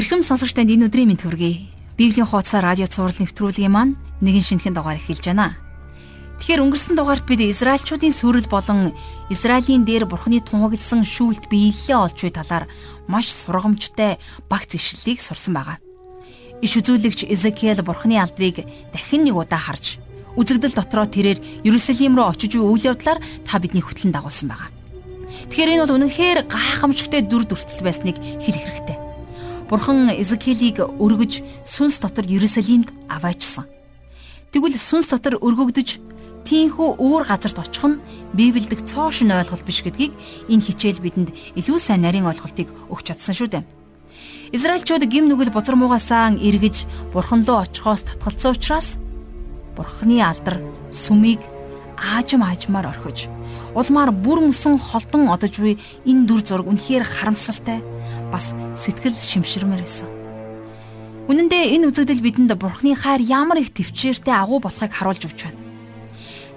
Ирхэм сонсогч танд энэ өдрийн мэнд хүргэе. Библийн хуудас радио цаурал нэвтрүүлгийн маань нэгэн шинэхэн дугаар эхэлж байна. Тэгэхээр өнгөрсөн дугаарт бид Израильчуудын сүрэл болон Израилийн дээр Бурхны тунхагласан шүүлт биелэлээ олж буй талаар маш сургамжтай багц ишлэлийг сурсан байгаа. Иш үзүүлэгч Эзекиэл Бурхны алдрыг дахин нэг удаа харж үзэгдэл дотроо тэрээр Ерүсалим руу очиж буй үйл явдлаар та бидний хөтлөн дагуулсан байгаа. Тэгэхээр энэ бол үнэнхээр гайхамшигтай дүр дүрстэл байсныг хэлэх хэрэгтэй. Бурхан Эзекиэлийг өргөж сүнс дотор Ерүсалимд аваачсан. Тэгвэл сүнс дотор өргөгдөж тийхүү өөр газарт очих нь Библиэд цоошин ойлголт биш гэдгийг энэ хичээл бидэнд илүү сайн нарийн ойлголтыг өгч чадсан шүү дээ. Израильчууд гим нүгэл бузар муугасаа эргэж бурхан руу очихоос татгалцсан учраас бурханы алдар сүмийг аажим аажмаар орхиж улмаар бүр мөсөн холдон одож буй энэ дүр зураг үнэхээр харамсалтай бас сэтгэл шимширмээр байсан. Үнэн дээр энэ үзэгдэл бидэнд Бурхны хайр ямар их төвчээртэй агуу болохыг харуулж өгч байна.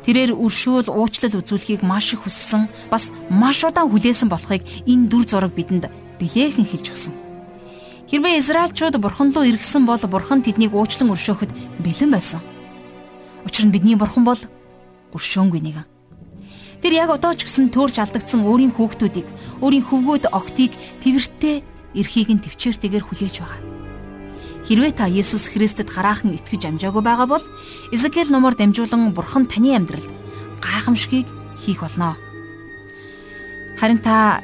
Тэрээр өршөөл уучлал үзүүлэхийг маш их хүссэн, бас маш удаан хүлээсэн болохыг энэ дүр зураг бидэнд билээхэн хэлж өгсөн. Хэрвээ Израильчууд Бурхан руу эргэсэн бол Бурхан тэднийг уучлан өршөөхөд бэлэн байсан. Учир нь бидний Бурхан бол өршөөнгүй нэгэн. Тэр яг одоо ч гэсэн төөрч алдагдсан өөрийн хүүхдүүдийг, өөрийн хөвгүүд октыг тэрвэртэй эрхийг нь төвчээртэйгээр хүлээж байгаа. Хэрвээ та Есүс Христэд хараахан итгэж амжаагүй байгаа бол Изекэл номоор дамжуулан Бурхан таны амьдралд гайхамшигыг хийх болно. Харин та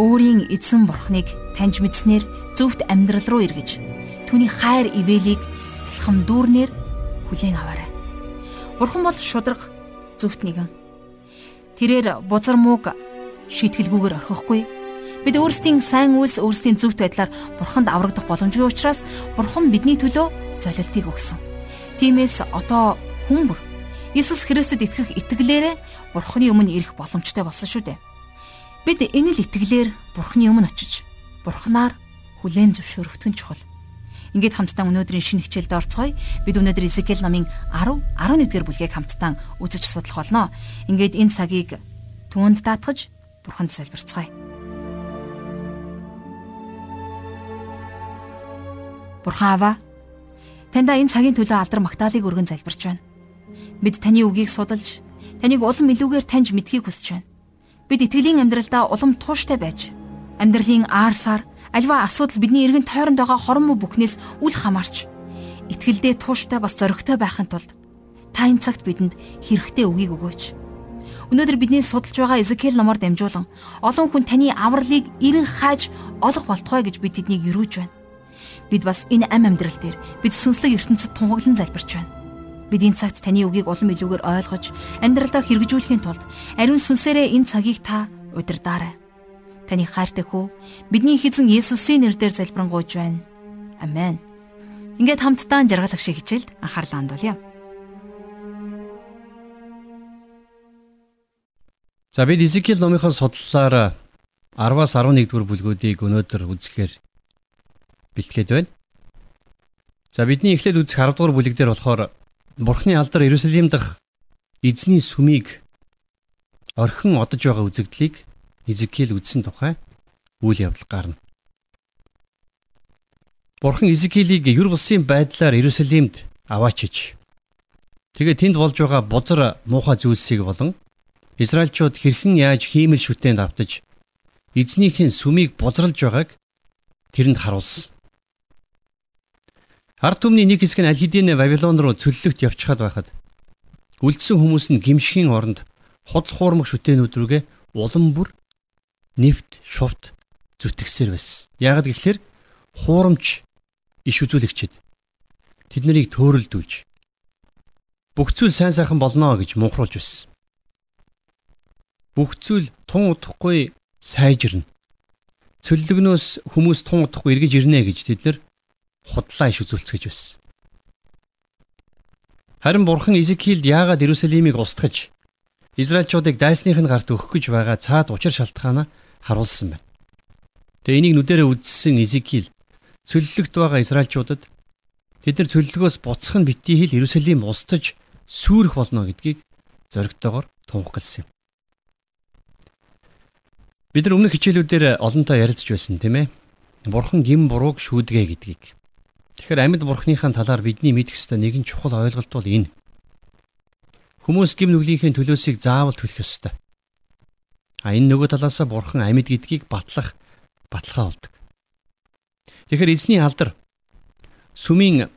өөрийн эзэн Бурханыг таньж мэдснээр зөвхт амьдрал руу эргэж түүний хайр ивэлийг алхам дүүрнээр хүлээн аваарай. Бурхан бол шудраг зөвхт нэгэн Тэрээр бузар мууг шийтгэлгүйгээр орхихгүй. Бид өөрсдийн сайн үйлс өөрсдийн зөвхт байдлаар бурханд аврагдах боломжгүй учраас бурхан бидний төлөө золилтыг өгсөн. Тиймээс одоо хүн бүр Иесус Христэд итгэх итгэлээрээ бурханы өмнө ирэх боломжтой болсон шүү дээ. Бид энэ л итгэлээр бурханы өмнө очиж бурханаар хүлээн зөвшөөрөгдөх нь чухал. Ингээд хамтдаа өнөөдрийн шинэ хичээлд орцгоё. Бид өнөөдөр Изекэл номын 10, 11-р бүлгийг хамтдаа үзэж судлах болно. Ингээд энэ цагийг түүнд даатгаж Бурханд залбирцгаая. Бурхан аваа. Таньда энэ цагийн төлөө алдар магтаалыг өргөн залбирч байна. Бид таны үгийг судалж, таныг улам илүүгээр таньж мэдхийг хүсэж байна. Бид итгэлийн амьдралдаа улам тууштай байж, амьдралын аар сар, Альва асуудал бидний эргэн тойронд байгаа хорон муу бүхнээс үл хамаарч итгэлдээ тууштай бас зоригтой байхын тулд та энэ цагт бидэнд хэрэгтэй үгийг өгөөч. Өнөөдөр бидний судалж байгаа Эзекиэл номоор дамжуулан олон хүн таны авралыг эрен хайж олох болтугай гэж бид тэднийг юрууж байна. Бид бас энэ ам амьдрал дээр бид сүнслэг ертөнцид тунгаглан залбирч байна. Бид энэ цагт таны үгийг улам илүүгээр ойлгож амьдралдаа хэрэгжүүлэхийн тулд ариун сүнсээрээ энэ цагийг та удирдаарай таны хайртай хүү бидний эзэн Есүсийн нэрээр залбирanгуйж байна. Амен. Ингээд хамтдаа жаргалах шиг хичээлд анхаарлаа хандуулъя. За бид Изекиэл номынхон судлалаар 10-аас 11 дугаар бүлгүүдийг өнөөдөр үзэхээр бэлтгээд байна. За бидний эхлээд үзэх 10 дугаар бүлэг дээр болохоор Бурхны алдар Иерусалим дахь эзний сүмийг орхин одож байгаа үзэгдлийг Изекиэл үзсэн тухай үйл явдал гарна. Бурхан Изекиэлийг юр бусын байдлаар Иерусалимд аваачиж тэгээ тэнд болж байгаа бузар муухай зүйлсийг болон Израильчууд хэрхэн яаж хиймэл шүтэнд автаж эзнийхэн сүмийг бузралж байгааг тэрэнд харуулсан. Ард түмний нэг хэсэг нь аль хэдийн Вавилон руу цөллөгт явчихад байхад үлдсэн хүмүүс нь гимшхийн оронд худал хуурмаг шүтээнүүд рүүгээ улам бүр нефт, шувт зүтгэсээр байсан. Яг гэхэлэр хуурамч иш үзүүлэгчэд тэд нарыг төөрөлдүүлж бүх зүйл сайн сайхан болно гэж мунхруулж байсан. Бүх зүйл тун удахгүй сайжирна. Цөллөгнөөс хүмүүс тун удахгүй эргэж ирнэ гэж тэд нар худлаа иш үзүүлцгэж байсан. Харин бурхан Изекиэлд яагаад Иерусалимыг устгаж Израильчуудыг дайсных нь гарт өгөх гэж байгаа цаад учир шалтгаанаа харуулсан байна. Тэгээ энийг нүдэрээ үзсэн Изекиэл цөллөгт байгаа Израильчуудад тэд нар цөллөгөөс буцах нь битгий хэл Иерусалим устж сүрэх болно гэдгийг зоригтойгоор тунхагласан юм. Бид нар өмнөх хичээлүүдээр олонтоо ярилцж байсан тийм ээ. Бурхан гим бурууг шүүдэгэ гэдгийг. Тэгэхээр амьд бурхныхаа талаар бидний мэдэх ёстой нэгэн чухал ойлголт бол энэ. Хүмүүс гим нүглийнхээ төлөөсийг заавал төлөх ёстой. А энэ нөгөө талаасаа бурхан амьд гэдгийг батлах баталгаа болдог. Тэгэхээр эзний алдар сүмийн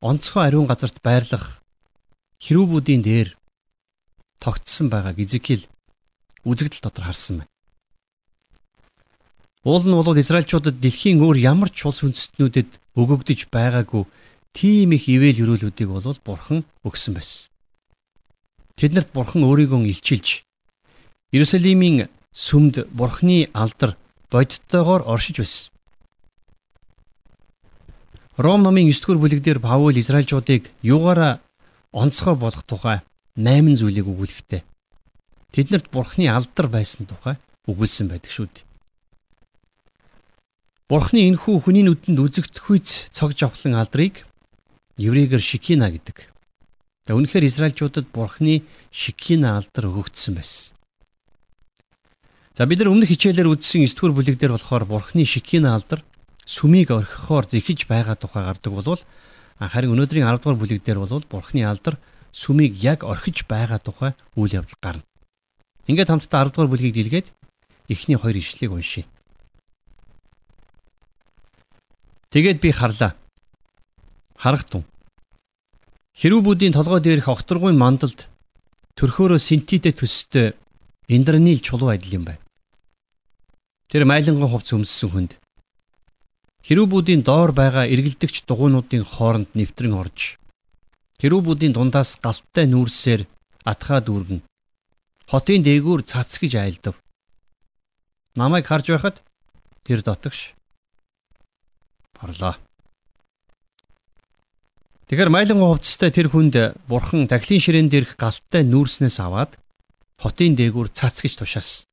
онцгой ариун газарт байрлах хэрүүбүүдийн дээр тогтсон байгааг Изекил үзэгдэл дотор харсан байна. Уул нь бол Израильчуудад дэлхийн өөр ямар ч улс үндэстнүүдэд өгөгдөж байгаагүй тийм их ивэл өрөөлүүдийг бол Бурхан өгсөн байсан. Тэднэрт Бурхан өөрийгөө илчилж Иерусалимийн сүмд Бурханы алдар бодиттойгоор оршиж байсан. Ром номын 9 дугаар бүлэгдэр Паул Израильчуудыг юугаараа онцгой болох тухай 8 зүйлийг өгүүлэхтэй. Тэднэрт Бурханы алдар байсан тухай өгүүлсэн байдаг шүү дээ. Бурхны энхүү хүний нүдэнд үзэгдэхүйц цог жавхлан алдрыг еврейгээр шикина гэдэг. Үнэхээр Израильчуудад Бурхны шикина алдар өгөгдсөн байсан. За бид нар өмнөх хичээлээр үзсэн 9 дугаар бүлэг дээр болохоор Бурхны шикина алдар сүмийг орхихоор зэхэж байгаа тухай гардаг болвол харин өнөөдрийн 10 дугаар бүлэг дээр бол Бурхны алдар сүмийг яг орхиж байгаа тухай үйл явдал гарна. Ингээд хамтдаа 10 дугаар бүлгийг дэлгээд эхний хоёр ишлэлийг уншийе. Тэгээд би харлаа. Харахтун. Хэрүүбүүдийн толгой дээрх огторгуйн мандалд төрхөөрөө синтитэй төстэй индранил чулуу адил юм байна. Тэр майланган хувц өмссөн хүнд хэрүүбүүдийн доор байгаа эргэлдэгч дугуйнуудын хооронд нэвтрэн орж хэрүүбүүдийн дундаас галттай нүүрсээр атхаа дүүргэн хотын дээгүүр цацгиж айлдав. Намайг харж байхад тэр дотогш орлоо. Тэгэхээр майланган хувцастай тэр хүнд бурхан дахлын ширээн дээрх галттай нүүрснээс аваад хотын дээгүүр цацгиж тушаас.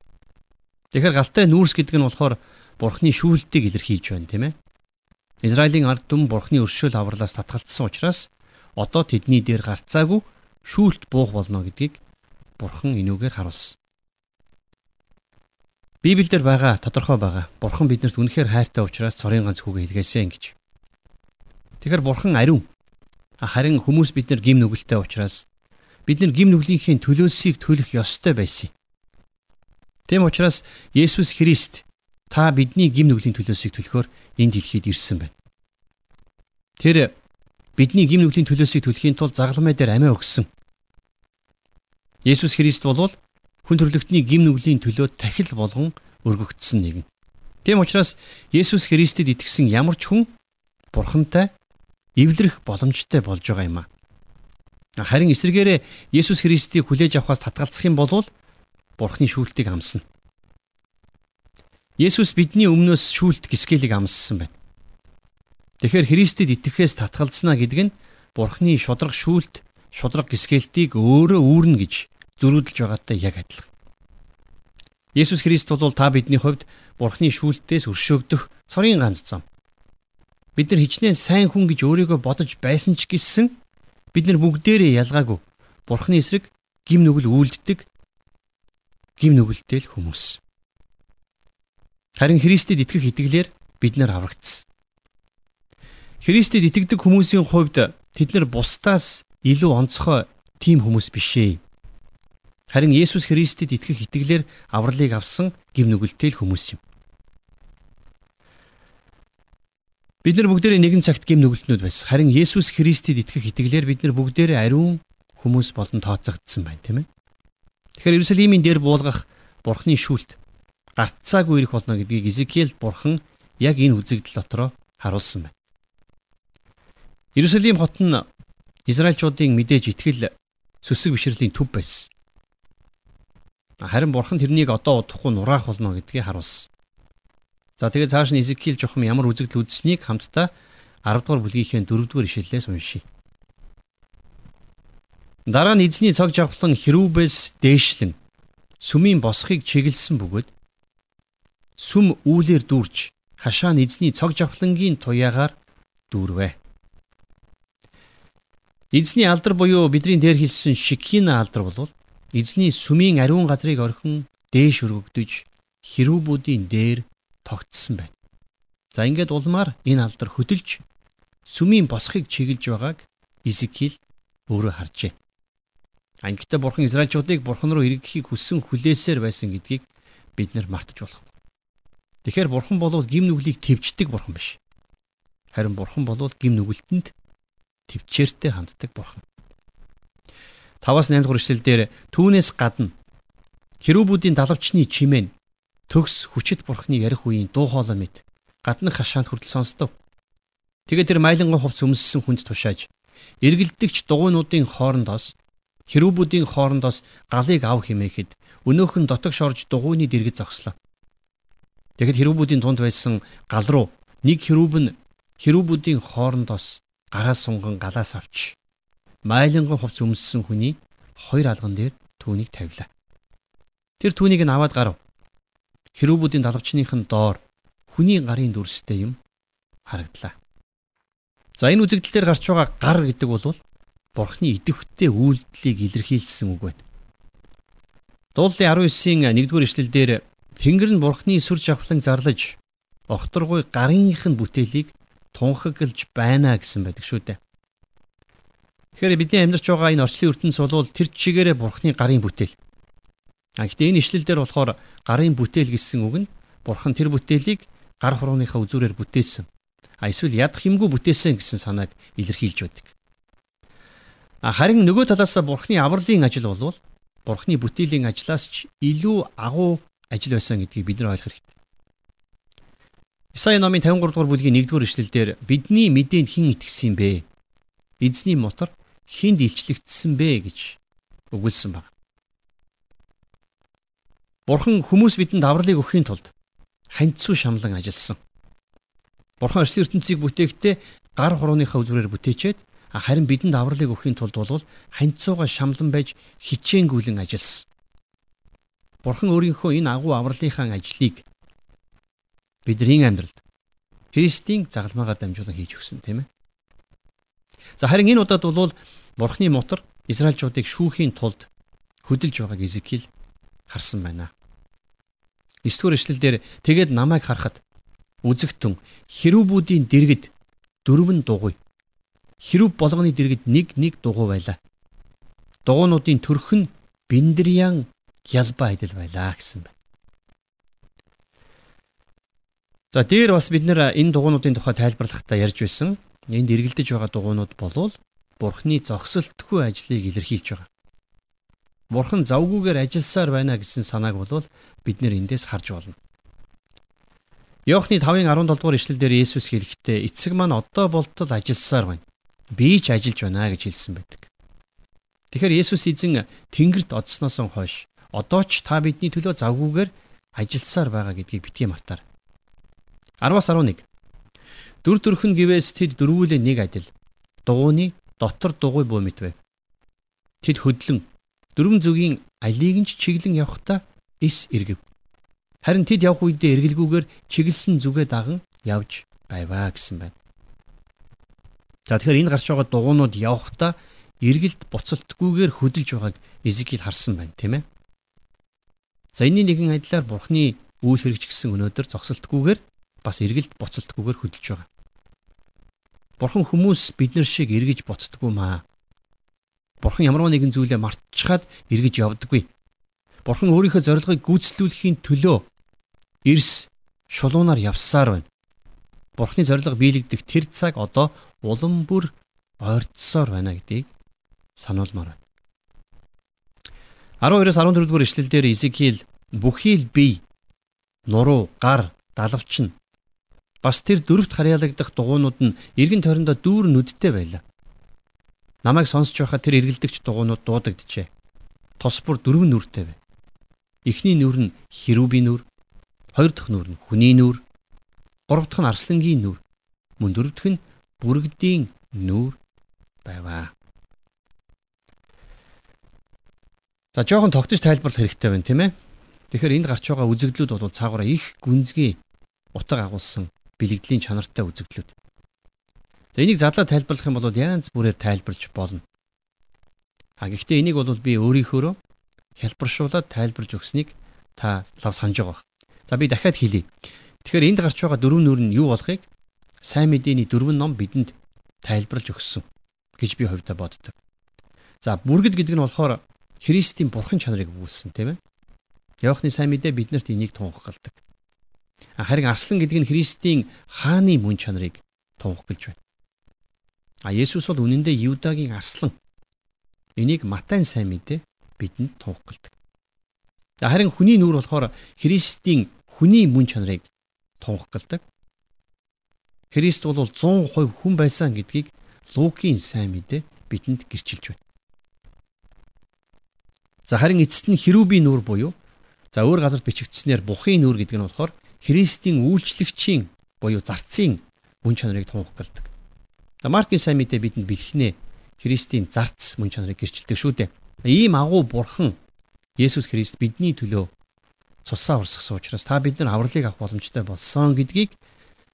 Тэгэхээр галтай нүүрс гэдэг нь болохоор бурхны шүүлтийг илэрхийлж байна тийм ээ. Израилийн ард түмэн бурхны өршөөл авралаас татгалцсан учраас одоо тэдний дээр гарцаагүй шүүлт буух болно гэдгийг бурхан энүүгээр харуулсан. Библиэлд байгаа тодорхой байгаа. Бурхан биднэрт үнэхээр хайртай учраас цорын ганц хүүгээ илгээсэн гэж. Тэгэхээр бурхан ариун. Харин хүмүүс бид нар гим нүгэлтэй учраас бид нар гим нүглийнхээ төлөөсийг төлөх ёстой байсан. Тэм учраас Есүс Христ та бидний гим нүглийн төлөөсийг төлөхөөр энэ дэлхийд ирсэн байна. Тэр бидний гим нүглийн төлөөсийг төлөхийн тулд загалмай дээр амиа өгсөн. Есүс Христ болвол хүн төрлөختний гим нүглийн төлөө тахил болгон өргөгдсөн нэгэн. Тийм учраас Есүс Христэд итгэсэн ямар ч хүн бурхантай эвлэрэх боломжтой болж байгаа юм а. Харин эсвэргээрээ Есүс Христийг хүлээж авахаас татгалзах юм бол бурхны шүүлтийг амсна. Есүс бидний өмнөөс шүүлт гисгэлийг амссан байна. Тэгэхээр Христэд итгэхээс татгалзнаа гэдэг нь бурхны шудраг шүүлт, шудраг гисгэлтийг өөрөө үүрнэ гэж зөрүүдэлж байгаатай яг адилхан. Есүс Христ бол та бидний хувьд Бурхны шүүлтээс өршөөгдөх цорын ганц зам. Бид нар хичнээн сайн хүн гэж өөрийгөө бодож байсан ч гэсэн бид нар бүгдээрээ ялгаагүй Бурхны эсрэг гим нүгэл үйлддэг гим нүгэлтэй л хүмүүс. Харин Христэд итгэх итгэлээр бид нар аврагдсан. Христэд итгэдэг хүмүүсийн хувьд тэд нар бусдаас илүү онцгой тийм хүмүүс бишээ. Харин Есүс Христэд итгэх итгэлээр авралыг авсан гим нүгэлтэй л хүмүүс юм. Бид нар бүгдээрээ нэгэн цагт гим нүгэлтнүүд байсан. Харин Есүс Христэд итгэх итгэлээр бид нар бүгдээрээ ариун хүмүүс болон тооцогдсон байна, тийм ээ. Тэгэхээр Иерусалимийн дээр буулгах Бурхны шүүлт гарцаагүй ирэх болно гэдгийг Изекиэл Бурхан яг энэ үзэгдэл дотроо харуулсан байна. Иерусалим хот нь Израильчуудын мэдээж итгэл сүсэг бишрэлийн төв байсан. Харин бурхан тэрнийг одоо удахгүй нураах болно гэдгийг харуулсан. За тэгээд цааш нь Изекиэл жохом ямар үзэгдэл үзснийг хамтдаа 10 дугаар бүлгийнхээ 4 дугаар ишлэлээс уншийе. Дараа нь эзний цог жавхлан хэрүүбээс дээшлэн сүмийн босхийг чиглэсэн бөгөөд сүм үүлээр дүүрч хашаа нь эзний цог жавхлангийн туяагаар дүүрвэ. Эзний алдар буюу бидний дээр хэлсэн шикина алдар болвол эзний сүмийн ариун газрыг орхин дээш өргөгдөж хэрүүбүүдийн дээр тогтсон байна. За ингээд улмаар энэ алдар хөдөлж сүмийн босхийг чиглэж байгааг Изекил өөрөө харжээ. Ангитай бурхан Израильчуудыг бурхан руу эргэхийг хүссэн хүлээсээр байсан гэдгийг бид нар мартаж болохгүй. Тэгэхээр бурхан болвол гим нүглийг твждэг бурхан биш. Харин бурхан болвол гим нүгэлтэнд твчээртэй ханддаг бурхан. 5-аас 8 дугаар эшлэлдэр түүнээс гадна херүүбүүдийн далавчны чимээ төгс хүчит бурхны ярих үеийн дуу хоолой мэд гаднах хашаанд хүртэл сонстов. Тэгээд тэр майланган хувц өмссөн хүнд тушааж эргэлдэгч дугуйнуудын хоорондоос хэрүүбүүдийн хоорондоос галыг ав химээхэд өнөөхөн дотог шорж дугуйны дэргэд зогслоо. Тэгэхэд хэрүүбүүдийн тунд байсан гал руу нэг хэрүүб нь хэрүүбүүдийн хоорондоос гараа сунган галаас авч майланган хувц өмссөн хүний хоёр алган дээр түүнийг тавилаа. Тэр түүнийг нь аваад гарав. Хэрүүбүүдийн далавчныхын доор хүний гарын дүрстэй юм харагдлаа. За энэ үзэгдэл дээр гарч байгаа гар гэдэг бол Бурхны идэвхтэй үйлдэлийг илэрхийлсэн үг байна. Дуулын 19-ийн 1-р эшлэлдэр Тэнгэр нь Бурхны сүр жавхлан зарлаж огторгой гарынх нь бүтээлийг тунхаглаж байна гэсэн байдаг шүү дээ. Тэгэхээр бидний амьдарч байгаа энэ орчлын ертөнц бол тэр чигээрээ Бурхны гарын бүтээл. А гэхдээ энэ ишлэл дээр болохоор гарын бүтээл гэсэн үг нь Бурхан тэр бүтээлийг гар хурууныхаа үзүүрээр бүтээсэн. А эсвэл ядах юмгүй бүтээсэн гэсэн санааг илэрхийлж байдаг. А харин нөгөө талаас Бурхны авралын ажил болвол Бурхны бүтээлийн ажлаас ч илүү агуу ажил байсан гэдгийг бид нар ойлгох хэрэгтэй. Исаи номын 53 дугаар бүлгийн 1-р эшлэлдэр бидний мэдээнд хэн итгэсэн бэ? Эзний мотор хинд илчлэгдсэн бэ гэж өгүүлсэн байна. Бурхан хүмүүс бидэнд авралыг өгөхийн тулд ханьцуу шамлан ажилласан. Бурхан орчлын ертөнцийг бүтээхдээ гар хурууныхаа үлгэрээр бүтээчээд харин бидэнд авралыг өгөхийн тулд бол ханьцууга шамлан байж хичээнгүйлэн ажилласан. Бурхан өөрийнхөө энэ агуу авралынхаа ажлыг бидний амьдралд Христийн загалмаагаар дамжуулан хийж өгсөн тийм ээ. За харин энэ удаад бол Бурханы мотор Израильчуудыг шүүхийн тулд хөдөлж байгааг Изекил харсан байна. 9 дугаар эшлэлдэр тэгээд намайг харахад үзэгтэн хэрүүбүүдийн дэргэд дөрвөн дугуй. Хэрүүб болгоны дэргэд нэг нэг дугуй байлаа. Дугуйнуудын төрх нь биндрян ялба адил байлаа гэсэн байна. За дээр бас бид нэр энэ дугуйнуудын тухай тайлбарлахдаа ярьж байсан. Энд эргэлдэж байгаа дугуйнууд болвол Бурхны зогсолтгүй ажлыг илэрхийлж байгаа. Бурхан завгүйгээр ажилласаар байна гэсэн санааг бол бид нэр эндээс харж болно. Йохны 5-ын 17 дугаар ишлэл дээр Есүс хэлэхдээ эцэг маань одоо болтол ажилласаар байна. Би ч ажиллаж байна гэж хэлсэн байдаг. Тэгэхээр Есүс эзэн Тэнгэрт одсноос хойш одоо ч та бидний төлөө завгүйгээр ажилласаар байгаа гэдгийг битгий мартаар. 10-аас 11. Дүр төрхөн гівээс тэд дөрвүүлээ нэг адил. Дугууны дотор дугуй буу мэдвэ. Тэд хөдлөн дөрвөн зүгийн алийг нь чиглэн явхдаа эс эргэв. Харин тэд явх үедээ эргэлгүйгээр чиглэсэн зүгээ даган явж байваа гэсэн байна. За тэгэхээр энэ гарч байгаа дугуйнууд явхдаа эргэлт буцалтгүйгээр хөдөлж байгааг Эзекиэл харсан байна, тийм ээ. За энэний нэгэн адилаар Бурхны үйл хэрэгч гэсэн өнөөдөр зогсолтгүйгээр бас эргэлт буцалтгүйгээр хөдөлж байгаа. Бурхан хүмүүс бид нар шиг эргэж буцдаггүй маа. Бурхан ямар нэгэн зүйлээ мартчихад эргэж явдаггүй. Бурхан өөрийнхөө зорилгыг гүйцэтгэхийн төлөө эрс шулуунаар явсаар байна. Бурханы зорилго биелэгдэх тэр цаг одоо улам бүр ойртсоор байна гэдгийг сануулмаар байна. 12-оос 14 дугаар ишлэлдэр Изекиэл бүхий л бие, нуруу, гар, далавч нь бас тэр дөрөвт харьяалагдах дугуйнууд нь эргэн тойрондоо дүүр нүдтэй байлаа. Намайг сонсч байхад тэр эргэлдэгч дугуйнууд дуудагджээ. Тос бүр дөрвөн нүртэй байв. Эхний нүр нь херүүбийн нүр, хоёр дахь нүр нь хүний нүр, гурав дахь нь арслангийн нүр, мөн дөрөв дэх нь бүргэдийн нүр байваа. За жоохон тогтож тайлбарлах хэрэгтэй байна тийм ээ. Тэгэхээр энд гарч байгаа үзэгдлүүд бол цаагаараа их гүнзгий утга агуулсан бэлэгдлийн чанартай үзэгдлүүд. За энийг задлаа тайлбарлах юм бол янз бүрээр тайлбарж болно. А гэхдээ энийг бол би өөрийнхөөрөө хялбаршуулаад тайлбарж өгснийг та лав санаж байгаа. За би дахиад хэлье. Тэгэхээр энд гарч байгаа дөрвөн нүр нь юу болохыг сайн мэдээний дөрвөн ном бидэнд тайлбарлаж өгсөн гэж би хувьдаа боддог. За бүргэд гэдэг нь болохоор Христийн бурхан чанарыг өгүүлсэн тийм ээ. Явахны сайн мэдээ биднэрт энийг тунхагладаг. Харин арслан гэдэг нь Христийн хааны мөн чанарыг тунхаглаж байна. А Есүс бол үнэндээ Юдагийн арслан. Энийг Матайн сайн мэдээ бидэнд тунхагладаг. Харин хүний нүур болохоор Христийн хүний мөн чанарыг тунхагладаг. Христ бол 100% хүн байсан гэдгийг Лукийн сайн мэдээ бидэнд гэрчилж байна. За харин эцэст нь херүүбийн нүур буюу за өөр газар бичигдснээр бухын нүур гэдэг нь болохоор Христийн үйлчлэгчийн буюу зарцын мөн чанарыг тунхагладаг. Маркийн сайн мэдээ бидэнд бэлхнээ Христийн зарц мөн чанарыг гэрчилдэг шүү дээ. Ийм агуу бурхан Есүс Христ бидний төлөө цусаа урсгасан учраас та бид нар авралыг авах боломжтой болсон гэдгийг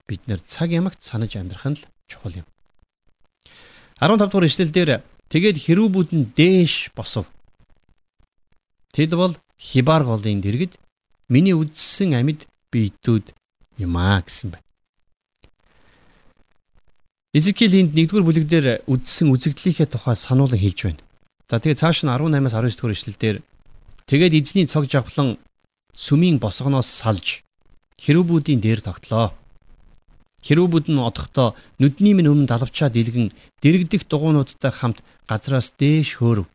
бид нэр цаг ямагт санаж амьдрах нь л чухал юм. 15 дугаар ишлэлдэр тэгээд хэрүүбүүд нь дээш босов. Тэд бол хибар голын дэргэд миний үдссэн амьд биетүүд юм аа гэсэн байна. Изекиэл энд 1-р бүлэгдэр үдссэн үзэгдлийнхээ тухай сануулan хэлж байна. За тэгээ цааш нь 18-аас 19 дугаар ишлэлдэр тэгээд эзний цог жавхлан сүмийн босгоноос салж хэрүүбүүдийн дээр тогтлоо. Хэрүүбүүд нь одохдоо нүдний минь өмнө далавчаад илгэн дэрэгдэх дугуйнуудтай хамт газраас дээш хөөрөв.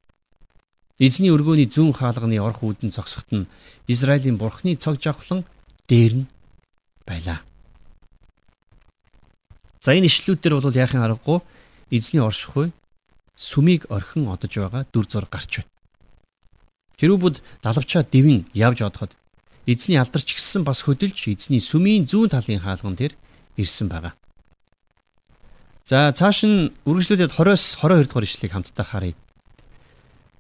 Эзний өргөөний зүүн хаалганы орх үүдэн зогсоход нь Израилийн бурхны цог жавхлан дээр нь байлаа. За энэ ишлүүд дээр бол яахын аргагүй эзний оршихуй сүмийг орхин одож байгаа дүр зур гарч байна. Хэрүүбүүд далавчаа дэвэн явж одоход эзний алдарч гисэн бас хөдөлж эзний сүмийн зүүн талын хаалган дээр ирсэн байгаа. За цааш нь үргэлжлүүлээд 20-с 22 дугаар ишлэгийг хамтдаа харъя.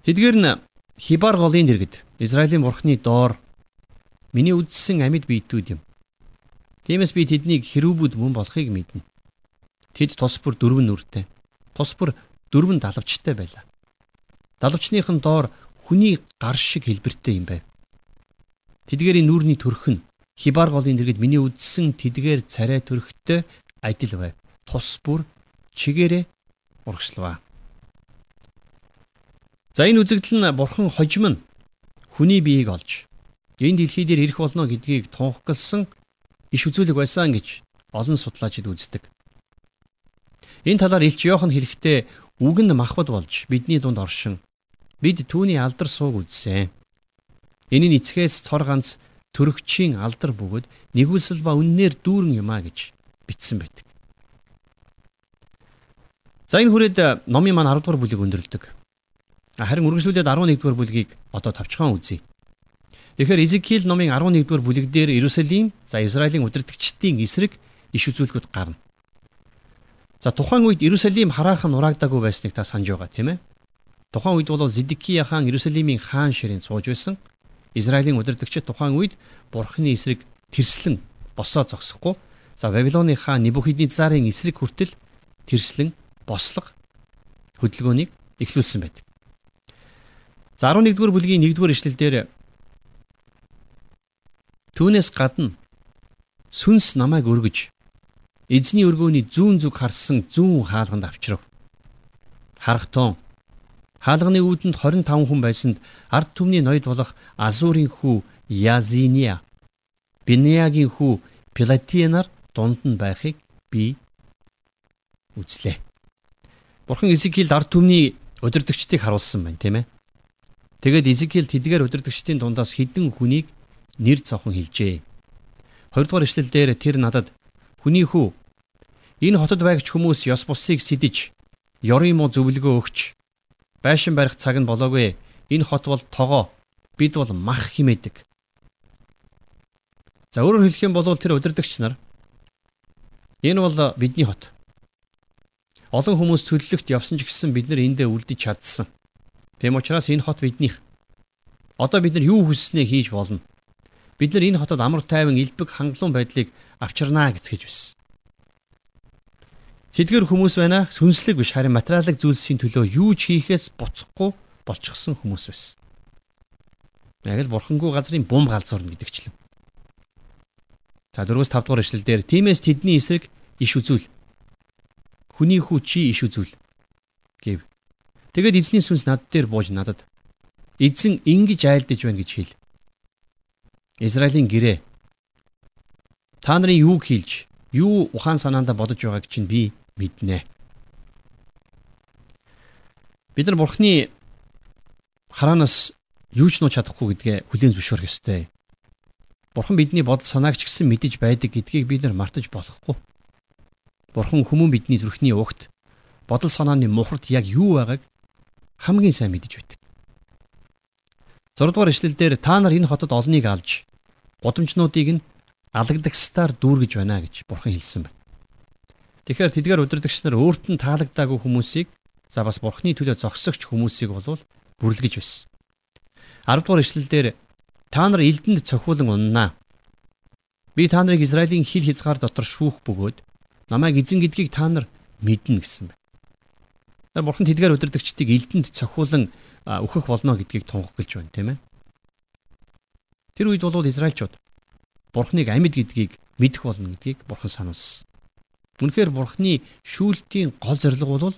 Тэдгээр нь Хибар голын дэргэд Израилийн бурхны доор миний үдсэн амьд биетүүд юм. Тиймээс би тэднийг хэрүүбүүд мөн болохыг мэднэ. Тэд тус бүр дөрвөн нүртэй. Тус бүр дөрвөн далавчтай байлаа. Далавчныхын доор хүний гар шиг хэлбэртэй юм байв. Тэдгээрийн нүрний төрх нь Хибар голын дэргэд миний үдсэн тэдгээр царай төрхтэй адил байв. Тус бүр чигээрээ урагшлав. За энэ үзэгдэл нь бурхан хожим нь хүний биеийг олж энэ дэлхий дээр ирэх болно гэдгийг тунхагласан иш үзүүлэг байсан гэж олон судлаачид үздэг. Энэ талаар Илч Йохан хэлэхдээ үг нь махбод болж бидний дунд оршин бид түүний алдар сууг үзсэн. Нь эцгээс цор ганц төрөгчийн алдар бөгөөд нэгүсэл ба үннээр дүүрэн юмаа гэж бичсэн байдаг. За энэ хүрээд номын маань 10 дугаар бүлэг өндөрлөдөг. Харин үргэлжлүүлээд 11 дугаар бүлгийг одоо тавчхан үзье. Тэгэхээр Изекиэл номын 11 дугаар бүлэг дээр Иерусалим за Израилийн удирдгчдийн эсрэг иш үзүүлгүүд гарна. За тухайн үед Иерусалим хараахан нураагдаагүй байсныг та санаж байгаа тийм ээ. Тухайн үед бол Зидкия хаан Иерусалимийн хаан ширээн сууж байсан. Израилийн удирдгчид тухайн үед бурхны эсрэг тэрслэн босоо зогсохгүй. За Вавилоны хаан Небухиднецарын эсрэг хүртэл тэрслэн бослого хөдөлгөөнийг эхлүүлсэн байдаг. За 11-р бүлгийн 1-р ишлэлдэр Түүнээс гадна сүнс намайг өргөж эзний өргөөний зүүн зүг харсан зүүн хаалганд авчрав. Харахтун хаалганы үүдэнд 25 хүн байсанд ард түмний ноёд болох Азурын хүү Язиния Бинеягийн хүү Пилатинаар дунд нь байхыг би үзлээ. Бурхан Изекиэлд ард түмний удирдгчдыг харуулсан байна, тийм ээ. Тэгээд Изекиэл тэдгээр удирдгчдийн дундаас хідэн хүнийг нэр цохон хэлжээ. Хоёрдугаар ишлэлдэр тэр надад хүний хүү энэ хотод байгч хүмүүс ёс бусыг сидэж ёрын муу зөвлөгөө өгч байшин барих цаг нь болоогүй. Энэ хот бол тогоо. Бид бол мах химээдэг. За өөрөөр хэлэх юм бол тэр удирдагч нар энэ бол бидний хот. Олон хүмүүс цөллөгт явсан ч гэсэн бид нар эндээ үлдэж чадсан. Тэм учраас энэ хот биднийх. Одоо бид нар юу хүссэнээ хийж болно. Бид нар энэ хотод амар тайван элбэг хангалуун байдлыг авчирнаа гэцгэж байсан. Тэдгэр хүмүүс байна сүнслэг биш харин материалын зүйлсийн төлөө юу ч хийхээс буцахгүй болчихсон хүмүүс байсан. Яг л бурхангүй газрын бум галзуурна гэдэгчлэн. За 4-5 дугаар эшлэлдэр тиймээс тэдний эсрэг иш үзүүл. Хүний хүү чи иш үзүүл гэв. Тэгэд эзний сүнс над дээр бууж надад эзэн ингэж айлдаж байна гэж хэл. Израилийн гэрээ та нарын юуг хийлж, юу ухаан санаандаа бодож байгааг чинь би мэднэ. Бид нар бурхны хараанаас юу ч нууж чадахгүй гэдгээ хүлээн зөвшөөрөх ёстой. Бурхан бидний бодол санааг ч гэсэн мэдэж байдаг гэдгийг бид нар мартаж болохгүй. Бурхан хүмүүн бидний зүрхний угт бодол санааны мухарт яг юу байгааг хамгийн сайн мэдэж байдаг. 6 дугаар эшлэлдэр та нар энэ хотод олныг алж гудамжнуудыг нь алагдагсдаар дүүргэж байна гэж бурхан хэлсэн байна. Тэгэхээр тэдгээр удирдагч нар өөрт нь таалагдаагүй хүмүүсийг за бас бурханы төлөө зогсогч хүмүүсийг болвол бүрлгэж байсан. 10 дугаар эшлэлдэр та нар элдэнд цохиулан уннаа. Би та нарыг Израилийн хил хязгаар дотор шүүх бөгөөд намайг эзэн гэдгийг та нар мэднэ гэсэн байна. Бурхан тэдгээр удирдагчдыг элдэнд цохиулан өөхөх болно гэдгийг тунх гэлж байна тийм ээ. Тэр үед бол Израильчууд Бурхныг амьд гэдгийг мэдэх болно гэдгийг Бурхан сануулсан. Үнэхээр Бурхны шүүлтийн гол зорилго бол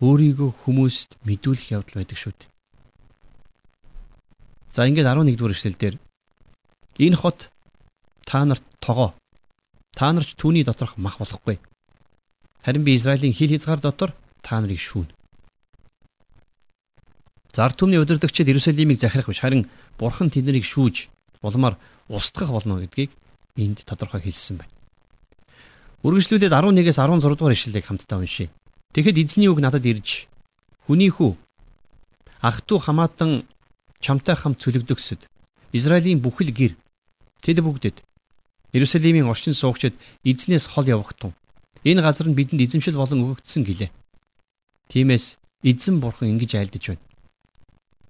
өөрийгөө хүмүүст мэдүүлэх явдал байдаг шүү дээ. За ингээд 11 дугаар эшлэлдэр энэ хот та нарт тогоо та нарч түүний доторх мах болохгүй. Харин би Израилийн хил хязгаар дотор та нарыг шүүнэ. Зар түмний удирдагчид Иерусалимыг захирах биш харин Бурхан тэднийг шүүж улмаар устгах болно гэдгийг энд тодорхой хэлсэн байна. Үргэлжлүүлээд 11-ээс 16 дугаар ишлэлийг хамтдаа уншийе. Тэгэхэд эзний үг надад ирж хүний хүү ах トゥ хамаатан чамтай хамт цөлөгдөгсөд Израилийн бүхэл гэр тэд бүгдэд Иерусалимийн орчин суугчид эзнээс хол явах тун. Энэ газар нь бидэнд эзэмшил болон өгөгдсөн гэлээ. Тиймээс эзэн бурхан ингэж айлдаж байна.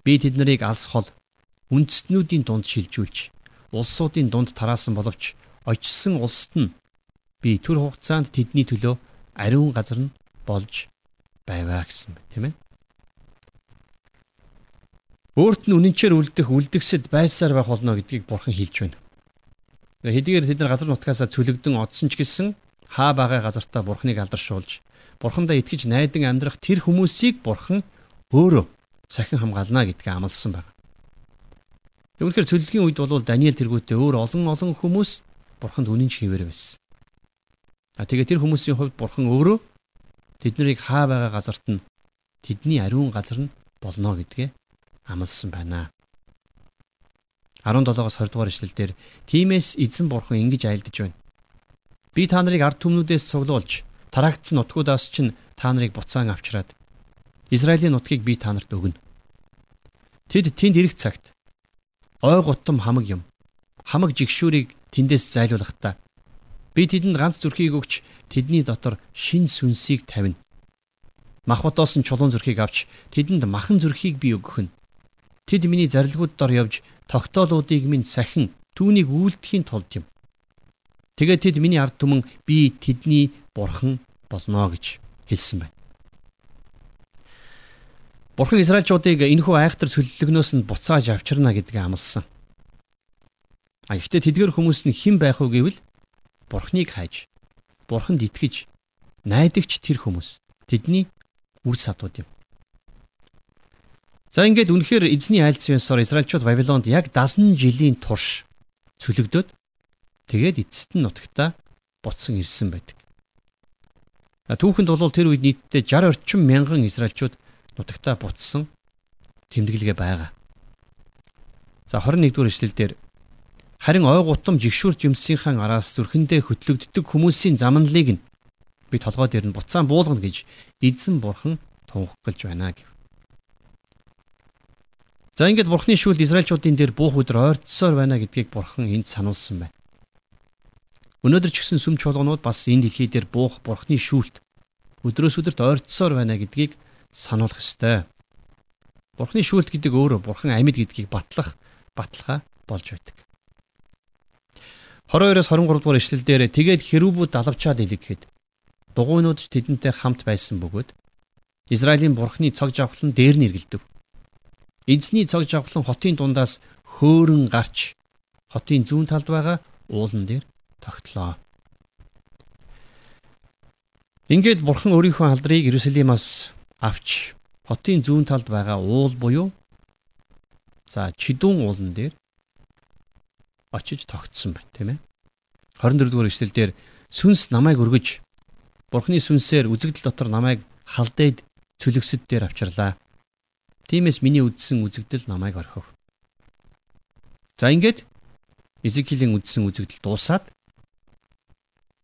Би тэд нарыг алс хол үндэстнүүдийн дунд шилжүүлж улсуудын дунд тараасан боловч очсон улсад нь би төр хугацаанд тэдний төлөө ариун газар нь болж байваа гэсэн байна тийм ээ. Өөрт нь үнэнчээр үлдэх үлдгэсэд байсаар байх болно гэдгийг бурхан хэлж байна. Хэдийгээр тэд нар газар нутгаасаа цөлөгдөн одсон ч гэсэн хаа байгаа газартаа бурханыг алдаршуулж бурхандаа итгэж найдан амьдрах тэр хүмүүсийг бурхан өөрөө сахин хамгаална гэдгээ амласан байна. Үүнхээр цөллөгийн үед бол Даниэл тэргүүтээ өөр олон олон хүмүүс бурханд үнэн чивээр байсан. А тэгээ тэр хүмүүсийн хувьд бурхан өөрөө тэднийг хаа байгаа газарт нь тэдний ариун газар нь болно гэдгээ амласан байна. 17-оос 20 дугаар эшлэлдэр тиймээс эзэн бурхан ингэж айлдаж байна. Би та нарыг ард түмнүүдээс цуглуулж тараагдсан нутгуудаас чинь та нарыг буцаан авчраад Израилийн нутгийг би та нарт өгнө. Тэд тэнд ирэх цагт ой гутам хамаг юм. Хамаг жигшүүрийг тэндээс зайлуулахдаа би тэдэнд ганц зүрхийг өгч тэдний дотор шин сүнсийг тавина. Махбатоос нь чулуун зүрхийг авч тэдэнд махан зүрхийг би өгөх нь. Тэд миний зарилгууд дор явж тогтоолуудыг минь сахин түүнийг үйлдэхийн тулд юм. Тэгээд тэд миний ард түмэн би тэдний бурхан болно гэж хэлсэн байна. Бурхан Израильчуудыг энэхүү айхтар цөллөгнөөс нь буцааж авчирна гэдгээ амласан. А гэхдээ тэдгэр хүмүүс нь хэн байх вэ гэвэл Бурханыг хайж, Бурханд итгэж, найдагч тэр хүмүүс. Тэдний үр садууд юм. За ингээд үнэхээр эзний айлцсан ёсоор Израильчууд Вавилонд яг 70 жилийн турш цөлөгдөөд тэгээд эцэст нь нутагтаа буцсан ирсэн байдаг. Түүхэнд бол тэр үед нийтдээ 60 орчим мянган Израильчууд нутагтаа буцсан тэмдэглэгээ байгаа. За 21 дугаар эшлэлдэр харин ой гутам жигшүүр жимсийнхаа араас зүрхэндээ хөтлөгддөг хүмүүсийн замналыг нь би толгой дээр нь буцаан буулгана гэж эзэн бурхан тунхаглаж байна гэв. За ингээд бурхны шүлд Израильчуудын дээр буух өдөр ойртсоор байна гэдгийг бурхан энд сануулсан байна. Өнөөдөр ч гэсэн сүм чуулганууд бас энэ дэлхий дээр буух бурхны шүлт өдрөөс өдөрт ойртсоор байна гэдгийг сануулах ёстой. Бурхны шүүлт гэдэг өөрөө бурхан амьд гэдгийг батлах баталгаа болж байдаг. 22-оос 23 дугаар ишлэлдэр тэгээд хэрүүбүүд далавчаад илгэхэд дугуйнууд ч тэдэнтэй хамт байсан бөгөөд Израилийн бурхны цог жавхлан дээр нь эргэлдэв. Эзний цог жавхлан хотын дундаас хөөрөн гарч хотын зүүн талд байгаа уулан дээр тогтлоо. Ингээд бурхан өөрийнхөө халдрыг Иерусалимаас авч хотын зүүн талд байгаа уул буюу за чидүүн уулан дээр очиж тогтсон байна, тийм ээ. 24 дугаар эшлэлдэр сүнс намайг өргөж бурхны сүнсээр үзэгдэл дотор намайг халдээд цөлөгсөд дээр авчирлаа. Тиймээс миний үдсэн үзэгдэл намайг орхив. За ингээд Изекилийн үдсэн үзэгдэл дуусаад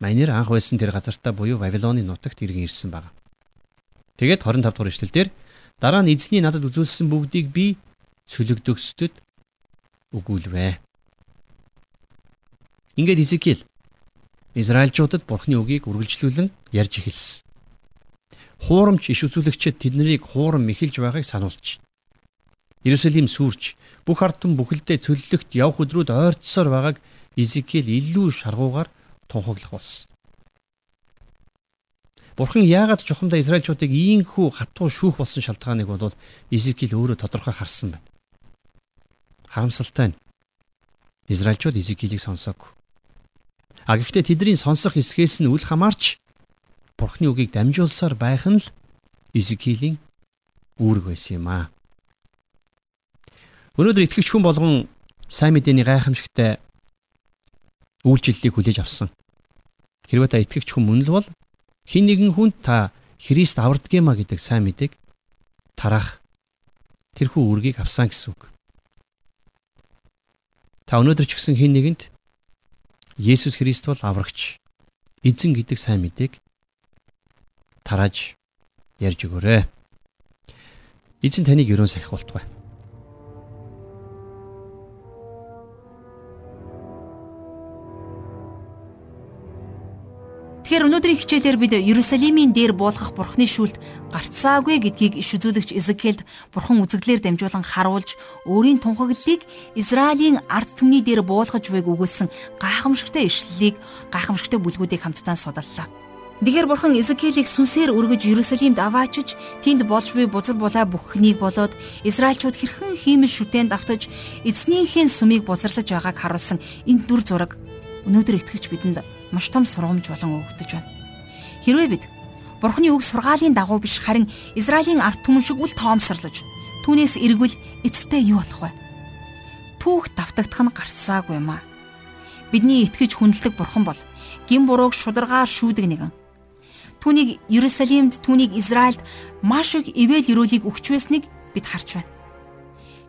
Манер анх байсан тэр газартаа буюу Вавилоны нутагт иргэн ирсэн байна. Тэгээд 25 дугаар эшлэлдэр дараа нь эзний надад үзүүлсэн бүгдийг би цөлөгдөгсдөд өгүүлвэ. Ингээд Изекиэл Израильчуудад Бурхны үгийг үргэлжлүүлэн ярьж эхэлсэн. Хуурамч иш үзүүлэгчид тэднийг хуурам мэхэлж байгааг сануулж. Иерусалим сүрч бүх ард түмэн бүхэлдээ цөллөгт явх өдрүүд ойртсоор байгааг Изекиэл илүү шаргуугаар тунхаглах болсон. Бурхан яагаад чухамдаа Израильчуудыг ийхүү хатуу шүүх болсон шалтгааныг бол Изекиэл өөрөө тодорхой харсан байна. Харамсалтай нь Израильчууд Изекиэлийг сонсоогүй. А гэхдээ тэдний сонсох эсгээс нь үл хамаарч Бурхны үгийг дамжуулсаар байх нь л Изекиэлийн үүрэг байсан юм аа. Өнөөдөр итгэгч хүн болгон сайн мэдээний гайхамшигтай үйлчлэлийг хүлээж авсан. Хэрвээ та итгэгч хүн мөн л бол хин нэгэн хүнд та Христ авардгийма гэдэг сайн мэдээг тараах тэрхүү үргийг авсан гэсэн үг. Та өнөөдөр ч гэсэн хин нэгэнд Есүс Христ бол аврагч эзэн гэдэг сайн мэдээг тарааж ярьж өгөөрэй. Эзэн таныг ерөн сахих Тэгэхээр өнөөдрийн хичээлээр бид Иерусалимийн дээр буулгах Бурхны шүлт гарцаагүй гэдгийг иш үзүүлэгч Изекиэлд Бурхан үзэгдлээр дамжуулан харуулж өөрийн тунхаглалыг Израилийн ард түмний дээр буулгаж байг үгүүлсэн гайхамшигтай ишлэлийг гайхамшигтай бүлгүүдийг хамтдаа судаллаа. Тэгэхэр Бурхан Изекиэлийг сүнсээр өргөж Иерусалимд аваачиж тэнд болж буй бузар булаа бүхнийг болоод Израильчууд хэрхэн хиймэл шүтэнд автаж эзнийхээ сүмийг бузарлаж байгааг харуулсан энэ дүр зураг өнөөдөр итгэж бидэнд маш том сургамж болон өгөгдөж байна. Хэрвээ бид Бурхны үг сургаалын дагуу биш харин Израилийн ард түмэн шиг үл тоомсорлож түүнээс эргвэл эцэстээ юу болох вэ? Түүх давтагдах нь гарцаагүй юм аа. Бидний итгэж хүндлэг бурхан бол гин бурууг шударгаар шүүдэг нэгэн. Түүнийг Иерусалимд, түүнийг Израильд маш их ивэл өрөөлийг өгч байсныг бид харж байна.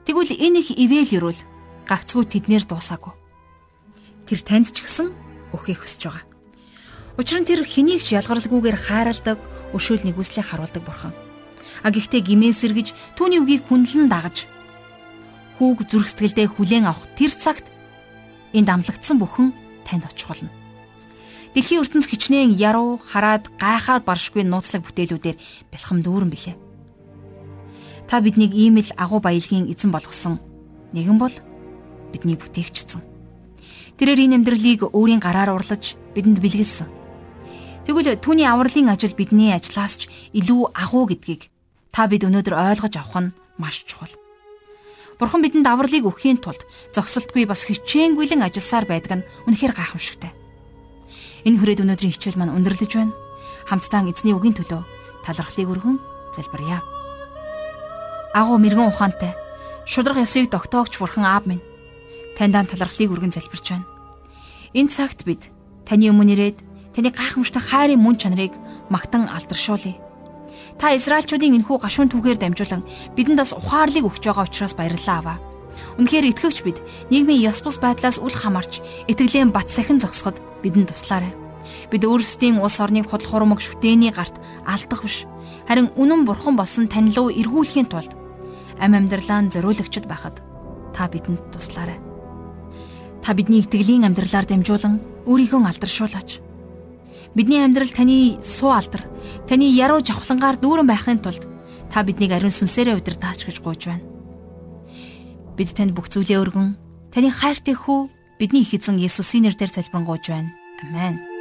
Тэгвэл энэ их ивэл өрөөл гагцгүй тэднэр дуусаагүй. Тэр танд ч гэсэн өгөхийг хүсэж байгаа. Учир нь тэр хэнийг ч ялгарлаггүйгээр хайрладаг, өшөөл нэгүслийг харуулдаг бурхан. А гэхдээ гимээ сэргэж түүний үгийг хүнлэн дагаж хүүг зүрх сэтгэлдээ хүлээн авах тэр цагт энд амлагдсан бүхэн танд очих болно. Дэлхийн ертөнц хичнээн яруу, хараад, гайхаад баршгүй нууцлаг бүтээлүүдээр бэлхэм дүүрэн билээ. Та биднийг ийм л агуу баялагын эзэн болгосон. Нэгэн бол бидний бүтээгчсэн. Тэрээр энэ амьдралыг өөрийн гараар урлаж бидэнд бэлгэлсэн. Тэгвэл түүний авралын ажил бидний ажлаас ч илүү агуу гэдгийг та бид өнөөдөр ойлгож авах нь маш чухал. Бурхан бидэнд авралыг өгөхийн тулд зогсолтгүй бас хичээнгүйлэн ажилласаар байдаг нь үнэхээр гайхамшигтай. Энэ хүрээд өнөөдрийн хичээл маань өндөрлөж байна. Хамтдаа эзний үгийн төлөө талархлыг өргөн залбирая. Агуу мэрэгэн ухаантай шудраг ясыг тогтоогч бурхан аав минь таньдаа талархлыг өргөн залбирч байна. Энэ цагт бид таны өмнө ирээд таны гайхамшигтай хайрын мөн чанарыг магтан алдаршуулъя. Та Израильчуудын энэхүү гашуун түүхээр дамжуулан бидэнд бас ухаарлыг өгч байгаа учраас баярлалаа аваа. Үнэхээр итгэвч бид нийгмийн ёс бус байдлаас үл хамаарч итгэлэн бат сахин зогсоход бидэнд туслаарай. Бид өөрсдийн улс орныг худал хуурмаг шүтээний гарт алдах биш. Харин үнэн бурхан болсон тань руу эргүүлэхийн тулд ам амьдралаа зориулагчд байхад та бидэнд туслаарай. Та бидний итгэлийн амьдралаар дамжуулан өөрийгөө алдаршуулаач. Бидний амьдрал таны суу алдар, таны яруу жавхлангаар дүүрэн байхын тулд та биднийг ариун сүнсээрээ удирдаач гэж гуйж байна. Бид танд бүх зүйлээ өргөн, таны хайртай хүү бидний их эзэн Есүсийн нэрээр залбирanгуйж байна. Амен.